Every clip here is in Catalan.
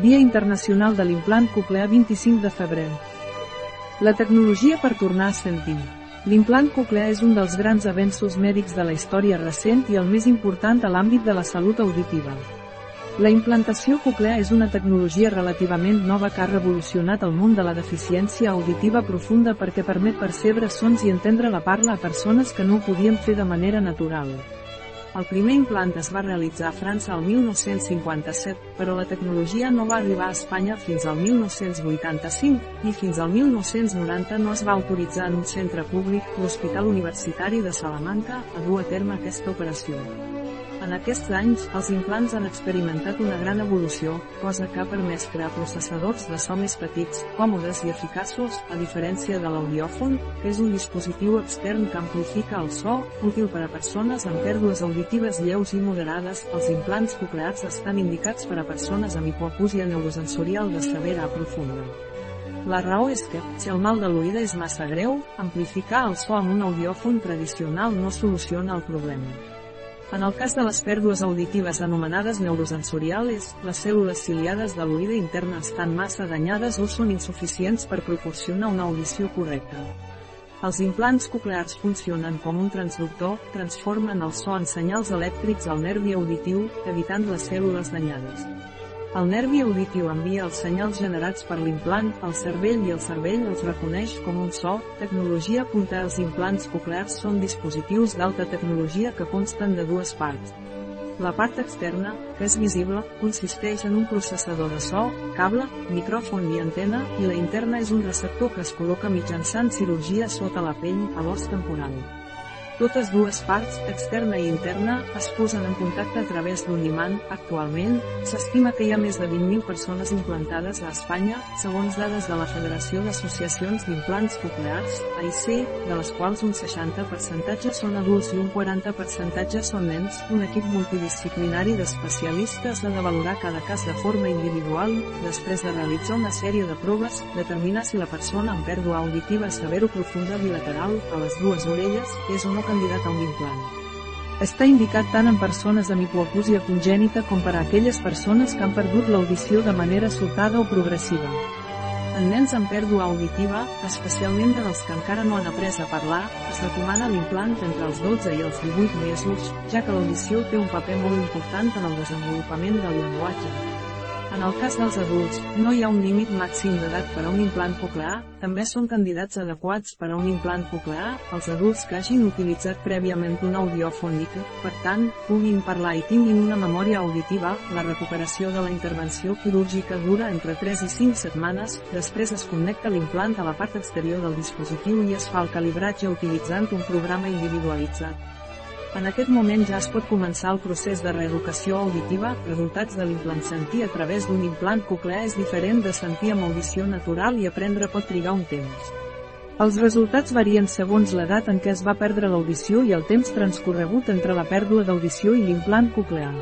Dia Internacional de l'Implant Coclear 25 de febrer. La tecnologia per tornar a sentir. L'implant coclear és un dels grans avenços mèdics de la història recent i el més important a l'àmbit de la salut auditiva. La implantació coclear és una tecnologia relativament nova que ha revolucionat el món de la deficiència auditiva profunda perquè permet percebre sons i entendre la parla a persones que no ho podien fer de manera natural. El primer implant es va realitzar a França el 1957, però la tecnologia no va arribar a Espanya fins al 1985, i fins al 1990 no es va autoritzar en un centre públic, l'Hospital Universitari de Salamanca, a dur a terme aquesta operació. En aquests anys, els implants han experimentat una gran evolució, cosa que ha permès crear processadors de so més petits, còmodes i eficaços, a diferència de l'audiòfon, que és un dispositiu extern que amplifica el so, útil per a persones amb pèrdues auditives lleus i moderades. Els implants coclears estan indicats per a persones amb hipoacúsia neurosensorial de severa a profunda. La raó és que, si el mal de l'oïda és massa greu, amplificar el so amb un audiòfon tradicional no soluciona el problema. En el cas de les pèrdues auditives anomenades neurosensorials, les cèl·lules ciliades de l'oïda interna estan massa danyades o són insuficients per proporcionar una audició correcta. Els implants coclears funcionen com un transductor, transformen el so en senyals elèctrics al nervi auditiu, evitant les cèl·lules danyades. El nervi auditiu envia els senyals generats per l'implant al cervell i el cervell els reconeix com un so. Tecnologia punta Els implants coclears són dispositius d'alta tecnologia que consten de dues parts. La part externa, que és visible, consisteix en un processador de so, cable, micròfon i antena, i la interna és un receptor que es col·loca mitjançant cirurgia sota la pell, a l'os temporal. Totes dues parts, externa i interna, es posen en contacte a través d'un imant. Actualment, s'estima que hi ha més de 20.000 persones implantades a Espanya, segons dades de la Federació d'Associacions d'Implants Coclears, AIC, de les quals un 60% són adults i un 40% són nens. Un equip multidisciplinari d'especialistes ha de valorar cada cas de forma individual, després de realitzar una sèrie de proves, determinar si la persona amb pèrdua auditiva severa o profunda bilateral, a les dues orelles, és o no candidat a un implant. Està indicat tant en persones amb hipoacúsia congènita com per a aquelles persones que han perdut l'audició de manera soltada o progressiva. En nens amb pèrdua auditiva, especialment de dels que encara no han après a parlar, es recomana l'implant entre els 12 i els 18 mesos, ja que l'audició té un paper molt important en el desenvolupament del llenguatge. En el cas dels adults, no hi ha un límit màxim d'edat per a un implant coclear, també són candidats adequats per a un implant coclear, els adults que hagin utilitzat prèviament un audiòfon i que, per tant, puguin parlar i tinguin una memòria auditiva, la recuperació de la intervenció quirúrgica dura entre 3 i 5 setmanes, després es connecta l'implant a la part exterior del dispositiu i es fa el calibratge utilitzant un programa individualitzat. En aquest moment ja es pot començar el procés de reeducació auditiva, resultats de l'implant sentir a través d'un implant coclear és diferent de sentir amb audició natural i aprendre pot trigar un temps. Els resultats varien segons l'edat en què es va perdre l'audició i el temps transcorregut entre la pèrdua d'audició i l'implant coclear.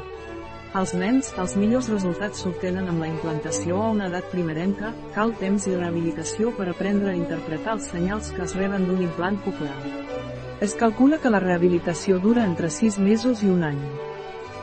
Als nens, els millors resultats s'obtenen amb la implantació a una edat primerenca, cal temps i rehabilitació per aprendre a interpretar els senyals que es reben d'un implant coclear. Es calcula que la rehabilitació dura entre 6 mesos i un any.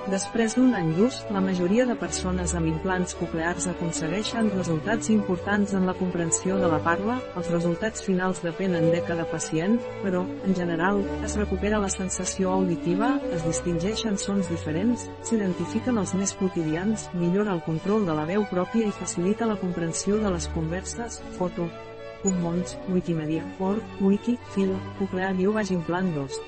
Després d'un any d'ús, la majoria de persones amb implants coclears aconsegueixen resultats importants en la comprensió de la parla, els resultats finals depenen de cada pacient, però, en general, es recupera la sensació auditiva, es distingeixen sons diferents, s'identifiquen els més quotidians, millora el control de la veu pròpia i facilita la comprensió de les converses, foto, Commons, Wikimedia, Org, Wiki, Filo, Coclear Guió Implant 2.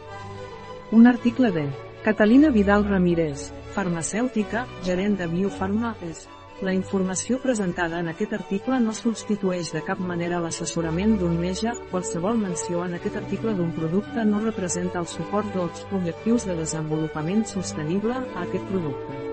Un article de Catalina Vidal Ramírez, farmacèutica, gerent de Biofarma, és la informació presentada en aquest article no substitueix de cap manera l'assessorament d'un metge, qualsevol menció en aquest article d'un producte no representa el suport dels objectius de desenvolupament sostenible a aquest producte.